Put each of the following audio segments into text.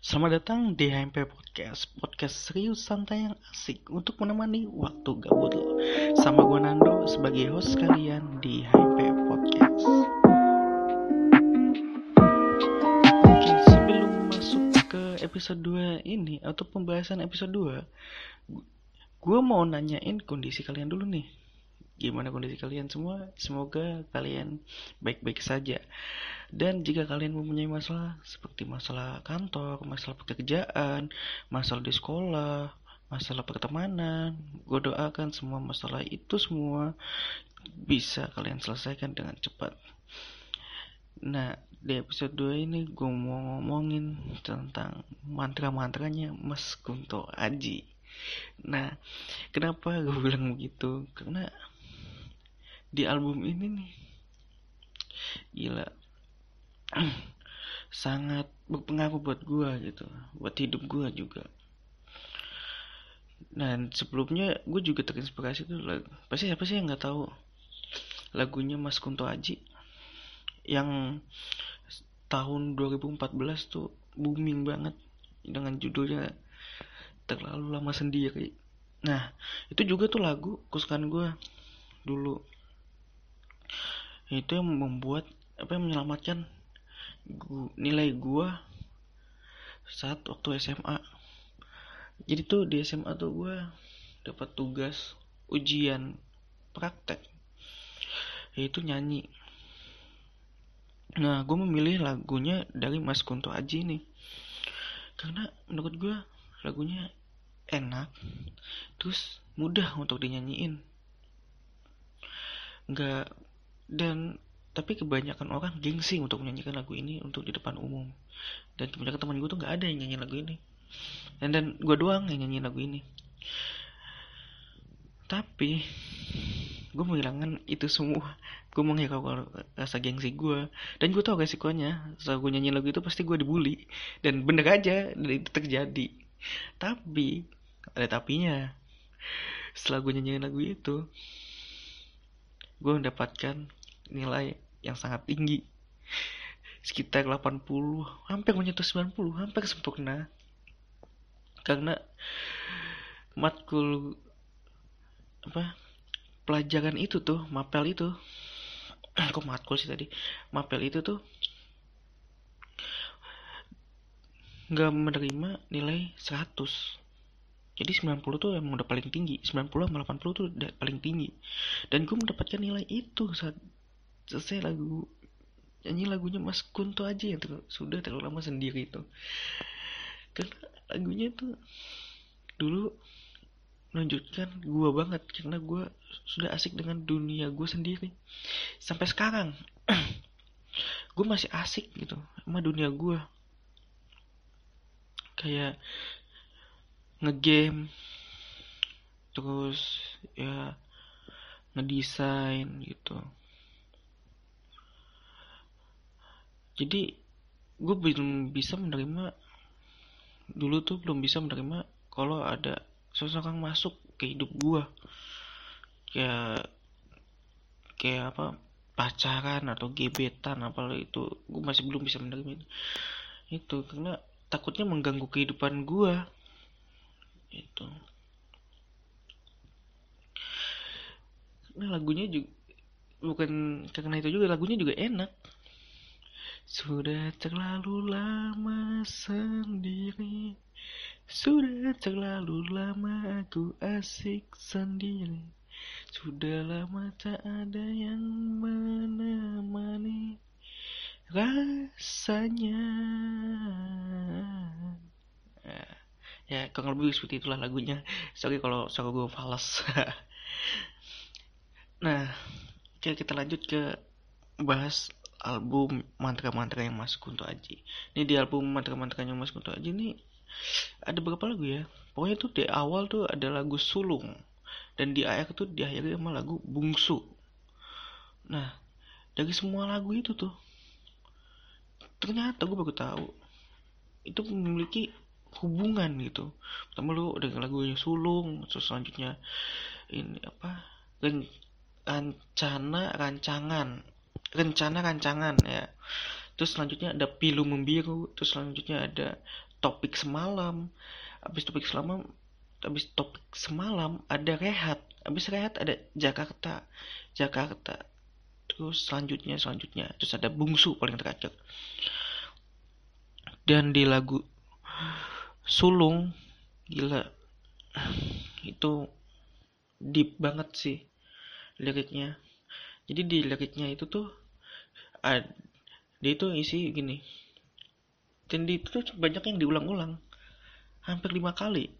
Selamat datang di HMP Podcast. Podcast serius santai yang asik Untuk menemani waktu gabut lo. Sama gue Nando sebagai host kalian di HMP Podcast. Oke sebelum masuk ke episode 2 ini Atau pembahasan episode 2 Gue mau nanyain kondisi kalian dulu nih. Gimana kondisi kalian semua? Semoga kalian baik-baik saja dan jika kalian mempunyai masalah seperti masalah kantor, masalah pekerjaan, masalah di sekolah, masalah pertemanan, gue doakan semua masalah itu semua bisa kalian selesaikan dengan cepat. Nah, di episode 2 ini gue mau ngomongin tentang mantra-mantranya Mas Kunto Aji. Nah, kenapa gue bilang begitu? Karena di album ini nih, gila, sangat berpengaruh buat gue gitu buat hidup gue juga. Dan sebelumnya gue juga terinspirasi tuh lagu pasti siapa sih yang nggak tahu? Lagunya Mas Kunto Aji yang tahun 2014 tuh booming banget dengan judulnya terlalu lama sendiri. Nah itu juga tuh lagu kesukaan gue dulu. Itu yang membuat apa yang menyelamatkan gua, nilai gua saat waktu SMA jadi tuh di SMA tuh gua dapat tugas ujian praktek yaitu nyanyi. Nah gue memilih lagunya dari Mas Kunto Aji nih karena menurut gue lagunya enak terus mudah untuk dinyanyiin. Nggak dan tapi kebanyakan orang gengsi untuk menyanyikan lagu ini untuk di depan umum. Dan kebanyakan teman gue tuh nggak ada yang nyanyi lagu ini. Dan dan gue doang yang nyanyi lagu ini. Tapi gue menghilangkan itu semua. Gue menghilangkan rasa gengsi gue dan gue tau resikonya. Setelah gue nyanyi lagu itu pasti gue dibully. Dan bener aja dan itu terjadi. Tapi ada tapinya. Setelah gue nyanyi lagu itu gue mendapatkan nilai yang sangat tinggi. Sekitar 80 hampir menyentuh 90 hampir sempurna. Karena matkul apa pelajaran itu tuh mapel itu kok matkul sih tadi? Mapel itu tuh nggak menerima nilai 100 jadi 90 tuh emang udah paling tinggi 90 sama 80 tuh udah paling tinggi. Dan gue mendapatkan nilai itu saat selesai lagu nyanyi lagunya Mas Kunto aja yang ter sudah terlalu lama sendiri itu. Karena lagunya tuh dulu menunjukkan gue banget karena gue sudah asik dengan dunia gue sendiri. Sampai sekarang gue masih asik gitu sama dunia gue kayak ngegame terus ya ngedesain gitu jadi gue belum bisa menerima dulu tuh belum bisa menerima kalau ada seseorang masuk ke hidup gue kayak kayak apa pacaran atau gebetan apa itu gue masih belum bisa menerima itu. Itu karena takutnya mengganggu kehidupan gue itu. Nah lagunya juga bukan karena itu juga lagunya juga enak sudah terlalu lama sendiri. Sudah terlalu lama aku asik sendiri. Sudah lama tak ada yang menemani Rasanya. Ya kurang lebih seperti itulah lagunya. Sorry kalau suara gue falas Nah kita lanjut ke bahas album mantra-mantra yang Mas Kunto Aji. Ini di album mantra-mantranya Mas Kunto Aji ini ada berapa lagu ya? Pokoknya tuh di awal tuh ada lagu Sulung dan di akhir tuh diakhiri sama lagu Bungsu. Nah, dari semua lagu itu tuh ternyata gue baru tahu itu memiliki hubungan gitu. Pertama lu dengan lagunya Sulung, terus selanjutnya ini apa? Rencana rancangan rencana rancangan ya. Terus selanjutnya ada pilu membiru terus selanjutnya ada topik semalam. Habis topik semalam habis topik semalam ada rehat habis rehat ada Jakarta Jakarta. Terus selanjutnya selanjutnya terus ada bungsu paling terakhir. Dan di lagu sulung gila itu deep banget sih liriknya jadi di liriknya itu tuh ada dia itu isi gini. Dan di itu tuh banyak yang diulang-ulang. Hampir lima kali.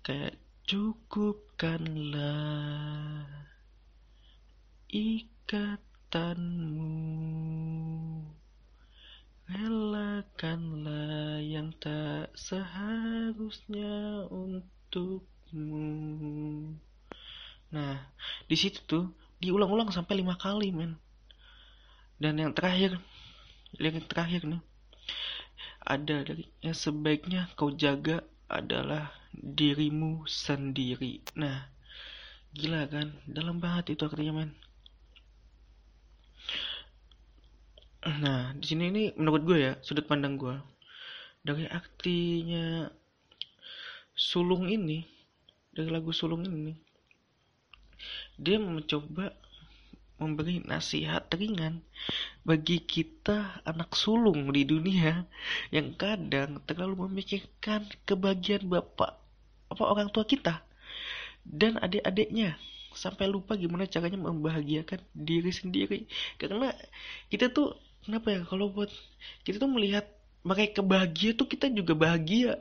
Kayak cukupkanlah ikatanmu. Relakanlah yang tak seharusnya untukmu. Nah di situ tuh diulang-ulang sampai lima kali men dan yang terakhir yang terakhir nih ada dari yang sebaiknya kau jaga adalah dirimu sendiri. Nah, gila kan? Dalam banget itu artinya, men. Nah, di sini ini menurut gue ya, sudut pandang gue. Dari artinya sulung ini, dari lagu sulung ini, dia mencoba memberi nasihat ringan bagi kita anak sulung di dunia yang kadang terlalu memikirkan kebahagiaan bapak apa orang tua kita dan adik-adiknya. Sampai lupa gimana caranya membahagiakan diri sendiri. Karena kita tuh kenapa ya kalau buat kita tuh melihat mereka bahagia tuh kita juga bahagia.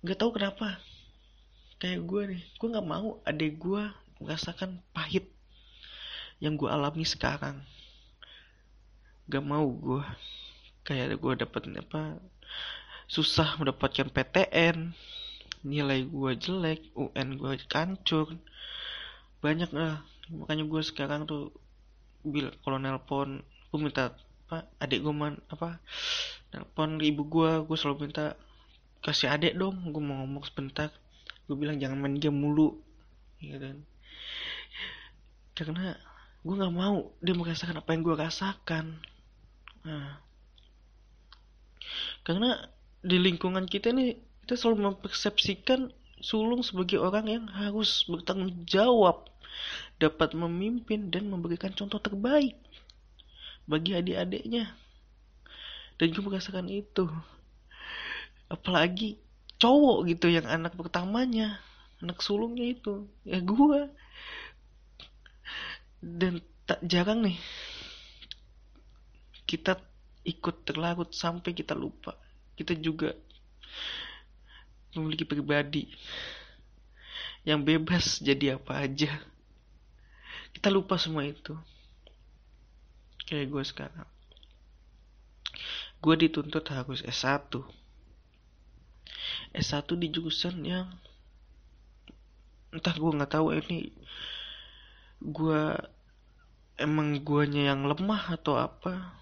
Nggak tahu kenapa kayak gue nih gue nggak mau adik gue merasakan pahit yang gue alami sekarang. Gak mau gue kayak gue dapet apa susah mendapatkan PTN nilai gue jelek UN gue kancur banyak lah makanya gue sekarang tuh bil kalau nelpon gue minta apa adik gue man apa nelpon ibu gue gue selalu minta kasih adik dong. Gue mau ngomong sebentar gue bilang jangan main game mulu. Ya kan? Karena gue nggak mau dia merasakan apa yang gue rasakan. Nah. Karena di lingkungan kita nih kita selalu mempersepsikan sulung sebagai orang yang harus bertanggung jawab dapat memimpin dan memberikan contoh terbaik bagi adik-adiknya. Dan gue merasakan itu. Apalagi cowok gitu yang anak pertamanya anak sulungnya itu ya gue dan tak jarang nih kita ikut terlarut sampai kita lupa. Kita juga memiliki pribadi yang bebas jadi apa aja. Kita lupa semua itu. Kayak gue sekarang. Gue dituntut harus S1 S1 di jurusan yang entah gue nggak tahu ini gue emang guanya yang lemah atau apa?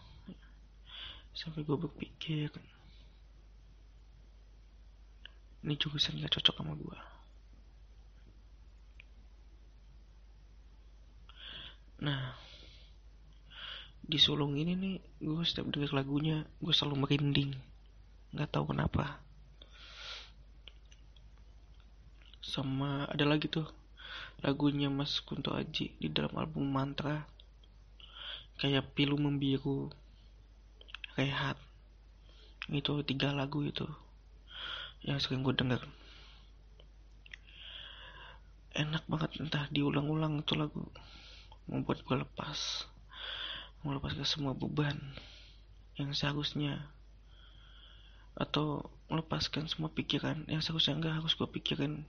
Sampai gue berpikir ini jurusan gak cocok sama gue nah di sulung ini nih gue setiap denger lagunya gue selalu merinding. Nggak tahu kenapa sama ada lagi tuh lagunya Mas Kunto Aji di dalam album Mantra. Kayak pilu membiru rehat. Itu tiga lagu itu yang sering gue denger. Enak banget entah diulang-ulang itu lagu. Membuat gue lepas. Melepaskan semua beban yang seharusnya. Atau melepaskan semua pikiran. Yang seharusnya enggak harus gue pikirin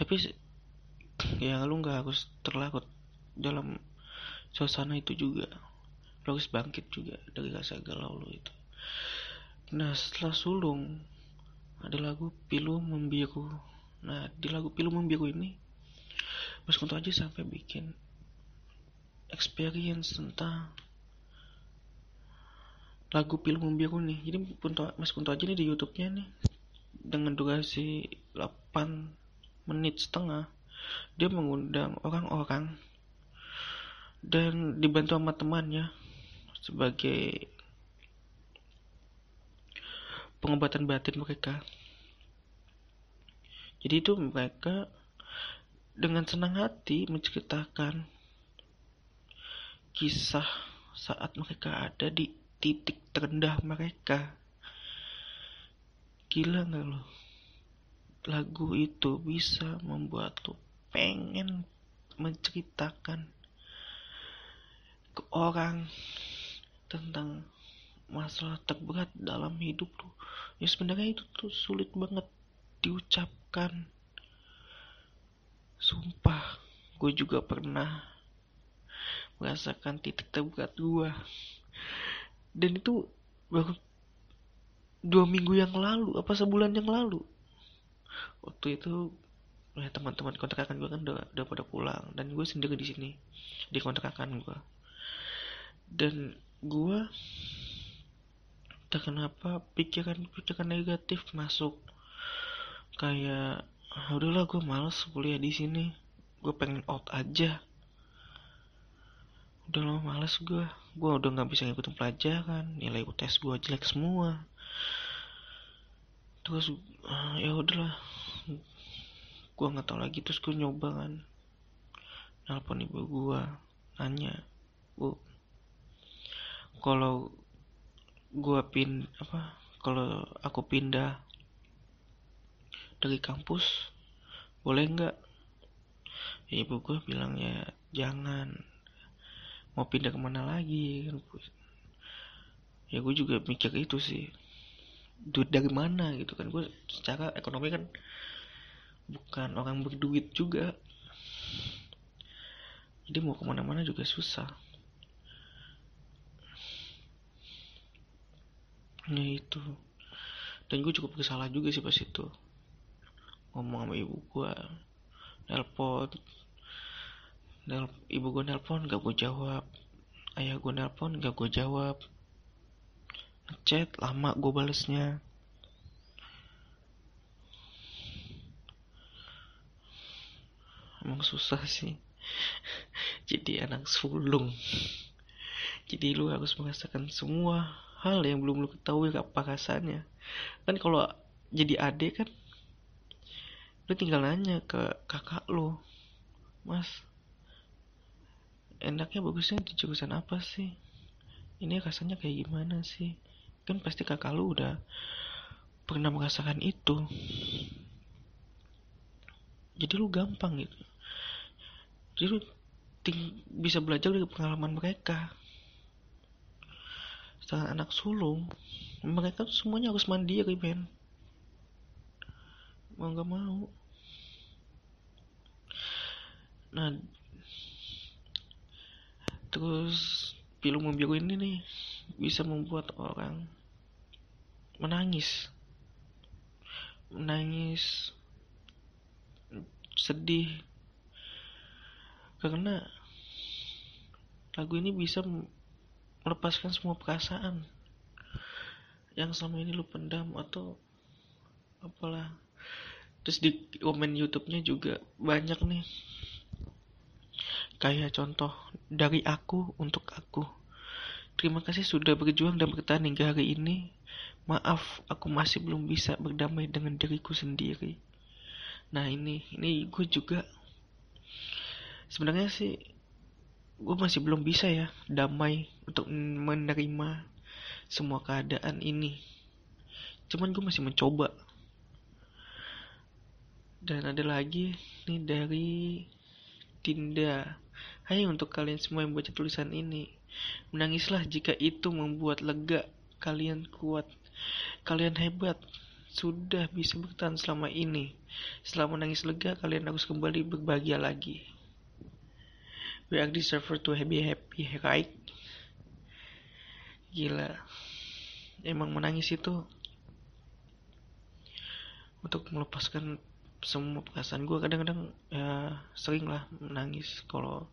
tapi ya lu nggak harus terlarut dalam suasana itu juga. Lu harus bangkit juga dari rasa galau lu itu. Nah setelah sulung ada lagu pilu membiru. Nah di lagu pilu membiru ini Mas Kunto aja sampai bikin experience tentang lagu pilu membiru nih. Jadi Mas Kunto aja nih di YouTube-nya nih dengan durasi 8 menit setengah dia mengundang orang-orang dan dibantu sama temannya sebagai pengobatan batin mereka jadi itu mereka dengan senang hati menceritakan kisah saat mereka ada di titik terendah mereka. Gila gak lo? Lagu itu bisa membuat lo pengen menceritakan ke orang tentang masalah terberat dalam hidup lo. Ya sebenarnya itu tuh sulit banget diucapkan. Sumpah, gue juga pernah merasakan titik terberat gue dan itu baru dua minggu yang lalu apa sebulan yang lalu waktu itu ya teman-teman kontrakan gue kan udah, udah pada pulang. Dan gue sendiri di sini di kontrakan gue dan gue tak kenapa pikiran-pikiran negatif masuk. Kayak ah, udahlah gue males kuliah di sini. Gue pengen out aja. Udah lama males gue gue udah nggak bisa ngikutin pelajaran. Nilai UTS gue jelek semua terus uh, ya udahlah. Gue nggak tahu lagi. Terus gue nyoba kan. Nelpon ibu gue nanya bu kalau gue pin apa kalau aku pindah dari kampus boleh nggak? Ya, ibu gue bilang ya jangan. Mau pindah ke mana lagi? Kan ya gue juga mikir itu sih duit dari mana gitu kan. Gue secara ekonomi kan bukan orang berduit juga. Jadi mau ke mana-mana juga susah. Ya itu. Dan gue cukup bersalah juga sih pas itu. Ngomong sama ibu gue nelpon. Nel, ibu gue nelpon gak gue jawab. Ayah gue nelpon gak gue jawab ngechat lama gue balesnya. Emang susah sih. Jadi anak sulung. Jadi lu harus merasakan semua hal yang belum lu ketahui apa rasanya. Kan kalau jadi adik kan lu tinggal nanya ke kakak lu mas enaknya bagusnya di jurusan apa sih? Ini rasanya kayak gimana sih kan pasti kakak lu udah pernah merasakan itu. Jadi lu gampang gitu. Jadi lu bisa belajar dari pengalaman mereka. Setelah anak sulung mereka tuh semuanya harus mandiri men mau gak mau. Nah Terus film membiru ini nih bisa membuat orang menangis. Menangis sedih karena lagu ini bisa melepaskan semua perasaan yang selama ini lu pendam atau apalah terus di komen YouTube-nya juga banyak nih Kayak contoh dari aku untuk aku. Terima kasih sudah berjuang dan bertahan hingga hari ini. Maaf, aku masih belum bisa berdamai dengan diriku sendiri. Nah ini, ini gue juga sebenarnya sih gue masih belum bisa ya damai untuk menerima semua keadaan ini. Cuman gue masih mencoba. Dan ada lagi nih dari Dinda. Hai untuk kalian semua yang baca tulisan ini. Menangislah jika itu membuat lega. Kalian kuat. Kalian hebat. Sudah bisa bertahan selama ini. Setelah menangis lega, kalian harus kembali berbahagia lagi. We are deserve to happy happy, right? Gila. Emang menangis itu untuk melepaskan semua perasaan gue kadang-kadang ya sering lah menangis kalau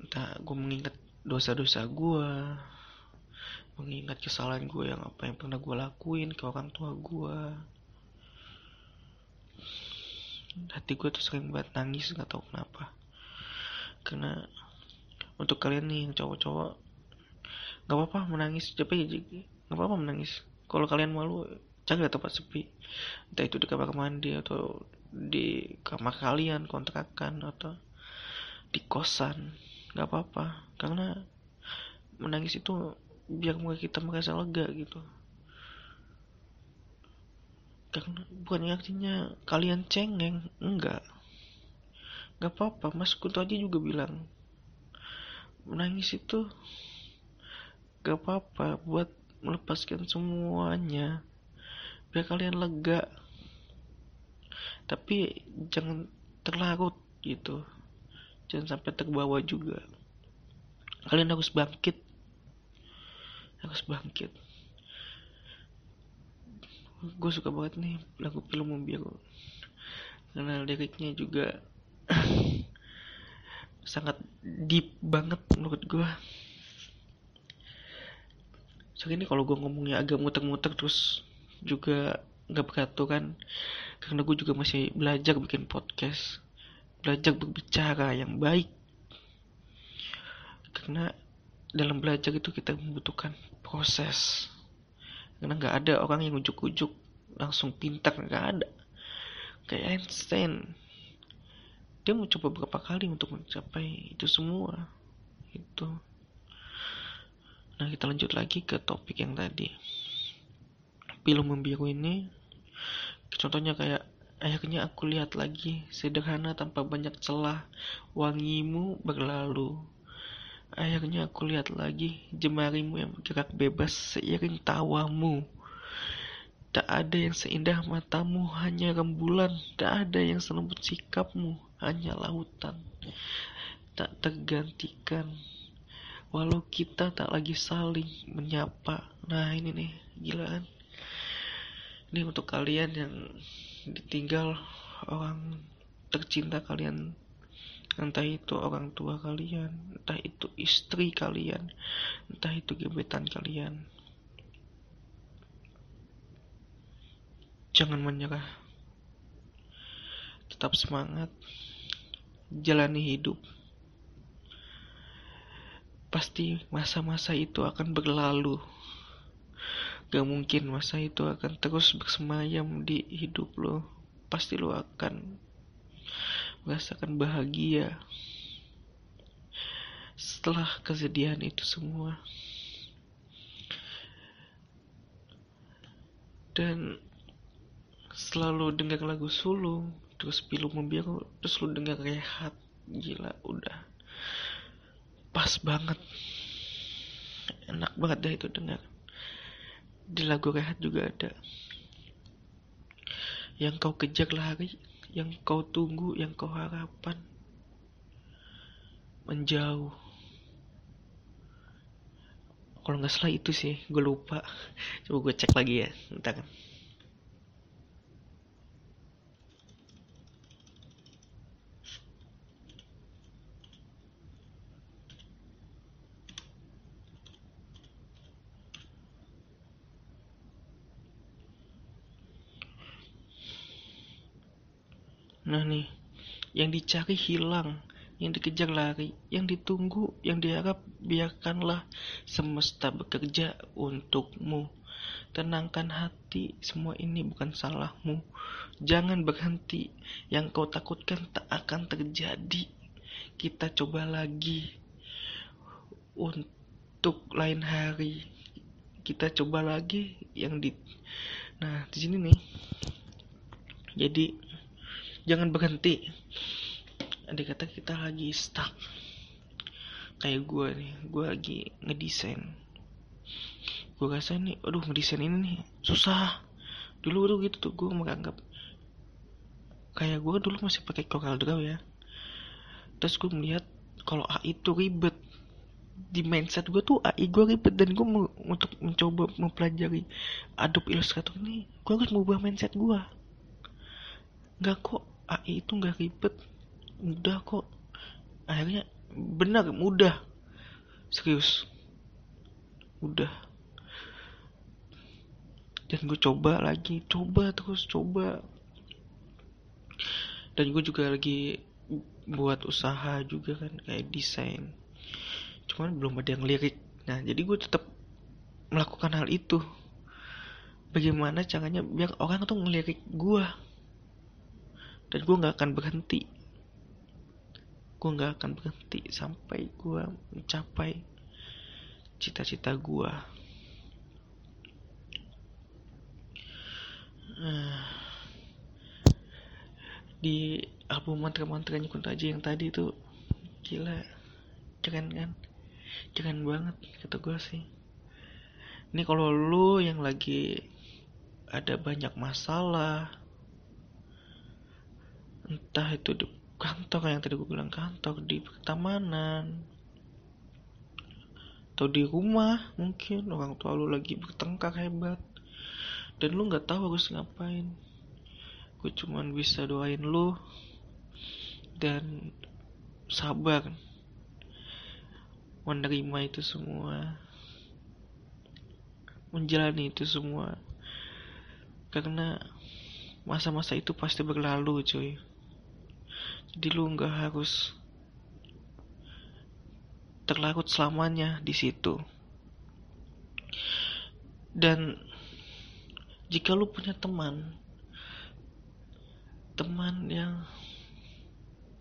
entah gue mengingat dosa-dosa gue mengingat kesalahan gue yang apa yang pernah gue lakuin ke orang tua gue. Hati gue tuh sering banget nangis nggak tahu kenapa. Karena untuk kalian nih yang cowok-cowok nggak apa-apa menangis tapi nggak apa-apa menangis. Kalau kalian malu cari tempat sepi. Entah itu di kamar mandi atau di kamar kalian kontrakan atau di kosan nggak apa-apa. Karena menangis itu biar kita merasa lega gitu. Karena bukan artinya kalian cengeng enggak. Nggak apa-apa mas Kunto aja juga bilang menangis itu gak apa-apa buat melepaskan semuanya. Biar kalian lega. Tapi jangan terlarut gitu. Jangan sampai terbawa juga. Kalian harus bangkit harus bangkit. Gue suka banget nih lagu film biru karena liriknya juga sangat deep banget menurut gue so ini kalau gue ngomongnya agak muter-muter terus juga nggak beraturan karena gue juga masih belajar bikin podcast belajar berbicara yang baik. Karena dalam belajar itu kita membutuhkan proses. Karena nggak ada orang yang ujuk-ujuk langsung pintar nggak ada. Kayak Einstein. Dia mau coba berapa kali untuk mencapai itu semua itu nah kita lanjut lagi ke topik yang tadi. Film membiru ini contohnya kayak akhirnya aku lihat lagi sederhana tanpa banyak celah wangimu berlalu akhirnya aku lihat lagi jemarimu yang bergerak bebas seiring tawamu Tak ada yang seindah matamu, hanya rembulan. Tak ada yang selembut sikapmu, hanya lautan. Tak tergantikan. Walau kita tak lagi saling menyapa. Nah ini nih, gila kan? Ini untuk kalian yang ditinggal orang tercinta kalian entah itu orang tua kalian, entah itu istri kalian, entah itu gebetan kalian. Jangan menyerah. Tetap semangat. Jalani hidup. Pasti masa-masa itu akan berlalu. Gak mungkin masa itu akan terus bersemayam di hidup lo. Pasti lo akan merasakan bahagia setelah kesedihan itu semua. Dan selalu dengar lagu sulung terus pilu membiru terus lu dengar rehat. Gila udah pas banget. Enak banget dah itu dengar. Di lagu rehat juga ada. Yang kau kejar lari yang kau tunggu yang kau harapan menjauh. Kalau nggak salah itu sih gue lupa. Coba gue cek lagi ya entar Nah nih, yang dicari hilang, yang dikejar lari, yang ditunggu, yang diharap biarkanlah semesta bekerja untukmu. Tenangkan hati, semua ini bukan salahmu. Jangan berhenti, yang kau takutkan tak akan terjadi. Kita coba lagi untuk lain hari. Kita coba lagi yang di Nah, di sini nih. Jadi jangan berhenti. Ada kata kita lagi stuck. Kayak gue nih gue lagi ngedesain. Gue rasa nih aduh ngedesain ini nih susah. Dulu tuh gitu tuh gue menganggap kayak gue dulu masih pakai Corel Draw ya. Terus gue melihat kalau AI itu ribet. Di mindset gue tuh AI gue ribet dan gue untuk mencoba mempelajari Adobe Illustrator ini gue harus mengubah mindset gue nggak kok AI itu nggak ribet. Mudah kok. Akhirnya benar mudah. Serius. Mudah. Dan gue coba lagi. Coba terus coba. Dan gue juga lagi buat usaha juga kan kayak desain. Cuman belum ada yang lirik. Nah jadi gue tetap melakukan hal itu. Bagaimana caranya biar orang tuh ngelirik gue dan gue nggak akan berhenti. Gue nggak akan berhenti sampai gue mencapai cita-cita gue uh, di album mantra-mantranya aja yang tadi tuh gila keren kan? Keren banget kata gue sih. Ini kalau lu yang lagi ada banyak masalah entah itu di kantor yang tadi gue bilang kantor di pertamanan. Atau di rumah mungkin orang tua lu lagi bertengkar hebat. Dan lu nggak tahu harus ngapain. Gue cuman bisa doain lu dan sabar menerima itu semua. Menjalani itu semua. Karena masa-masa itu pasti berlalu cuy jadi lu nggak harus terlarut selamanya di situ. Dan jika lu punya teman teman yang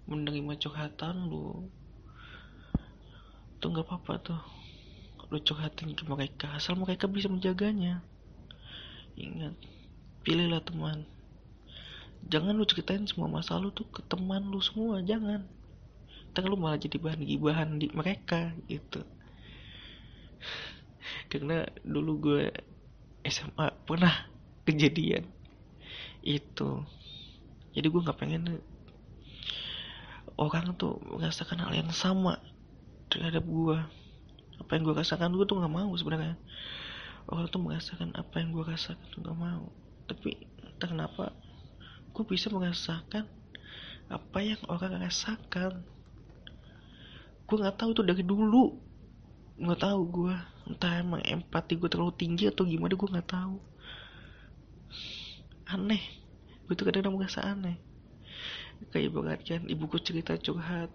menerima curhatan lu tuh nggak apa-apa tuh. Lu curhatin ke mereka asal mereka bisa menjaganya. Ingat pilihlah teman jangan lu ceritain semua masalah lu tuh ke teman lu semua jangan. Ntar lu malah jadi bahan gibahan di mereka gitu. Karena dulu gue SMA pernah kejadian itu. Jadi gue nggak pengen orang tuh merasakan hal yang sama terhadap gue apa yang gue rasakan gue tuh nggak mau sebenarnya. Orang tuh merasakan apa yang gue rasakan tuh nggak mau. Tapi entah kenapa gue bisa merasakan apa yang orang rasakan. Gue nggak tahu tuh dari dulu. Nggak tahu gue entah emang empati gue terlalu tinggi atau gimana gue nggak tahu. Aneh. Gue tuh kadang-kadang merasa aneh. Kayak banget kan ibuku cerita curhat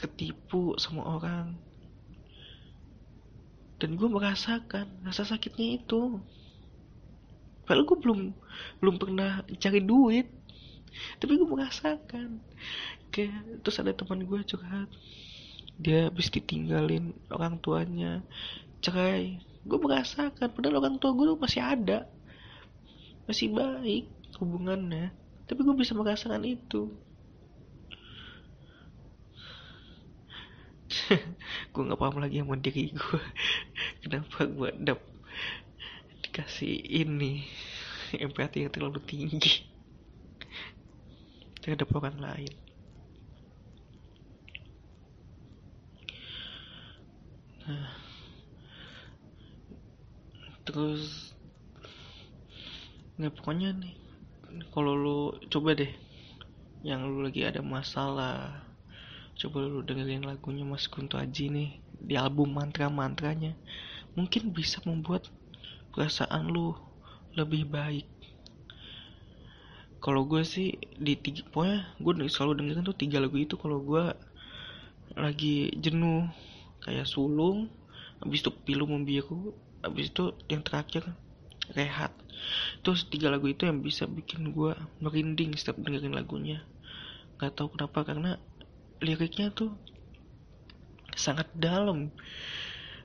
ketipu sama orang. Dan gue merasakan rasa sakitnya itu padahal gue belum belum pernah cari duit. Tapi gue merasakan. Kayak terus ada teman gue curhat. Dia habis ditinggalin orang tuanya. Cerai. Gue merasakan. Padahal orang tua gue masih ada. Masih baik hubungannya. Tapi gue bisa merasakan itu. Gue nggak paham lagi sama diri gue kenapa gue dap dikasih ini. Empati yang terlalu tinggi. Terhadap orang lain. Nah. Terus. Nggak pokoknya nih kalau lu coba deh. Yang lu lagi ada masalah coba lu dengerin lagunya Mas Kunto Aji nih di album mantra-mantranya. Mungkin bisa membuat perasaan lu lebih baik. Kalau gue sih di tiga pokoknya gue selalu dengerin tuh tiga lagu itu kalau gue lagi jenuh kayak sulung habis itu pilu membiru habis itu yang terakhir rehat. Terus tiga lagu itu yang bisa bikin gue merinding setiap dengerin lagunya. Nggak tahu kenapa karena liriknya tuh sangat dalam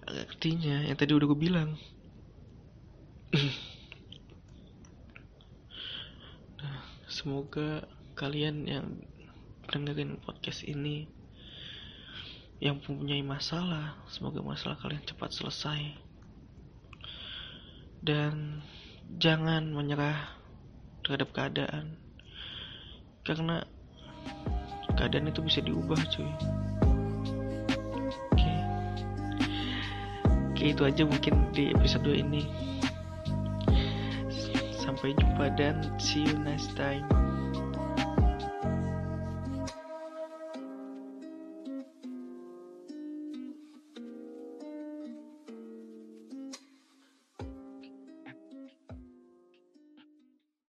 artinya yang tadi udah gue bilang semoga kalian yang dengerin podcast ini yang mempunyai masalah semoga masalah kalian cepat selesai. Dan jangan menyerah terhadap keadaan karena keadaan itu bisa diubah cuy. Oke. Oke itu aja mungkin di episode ini sampai jumpa dan see you next time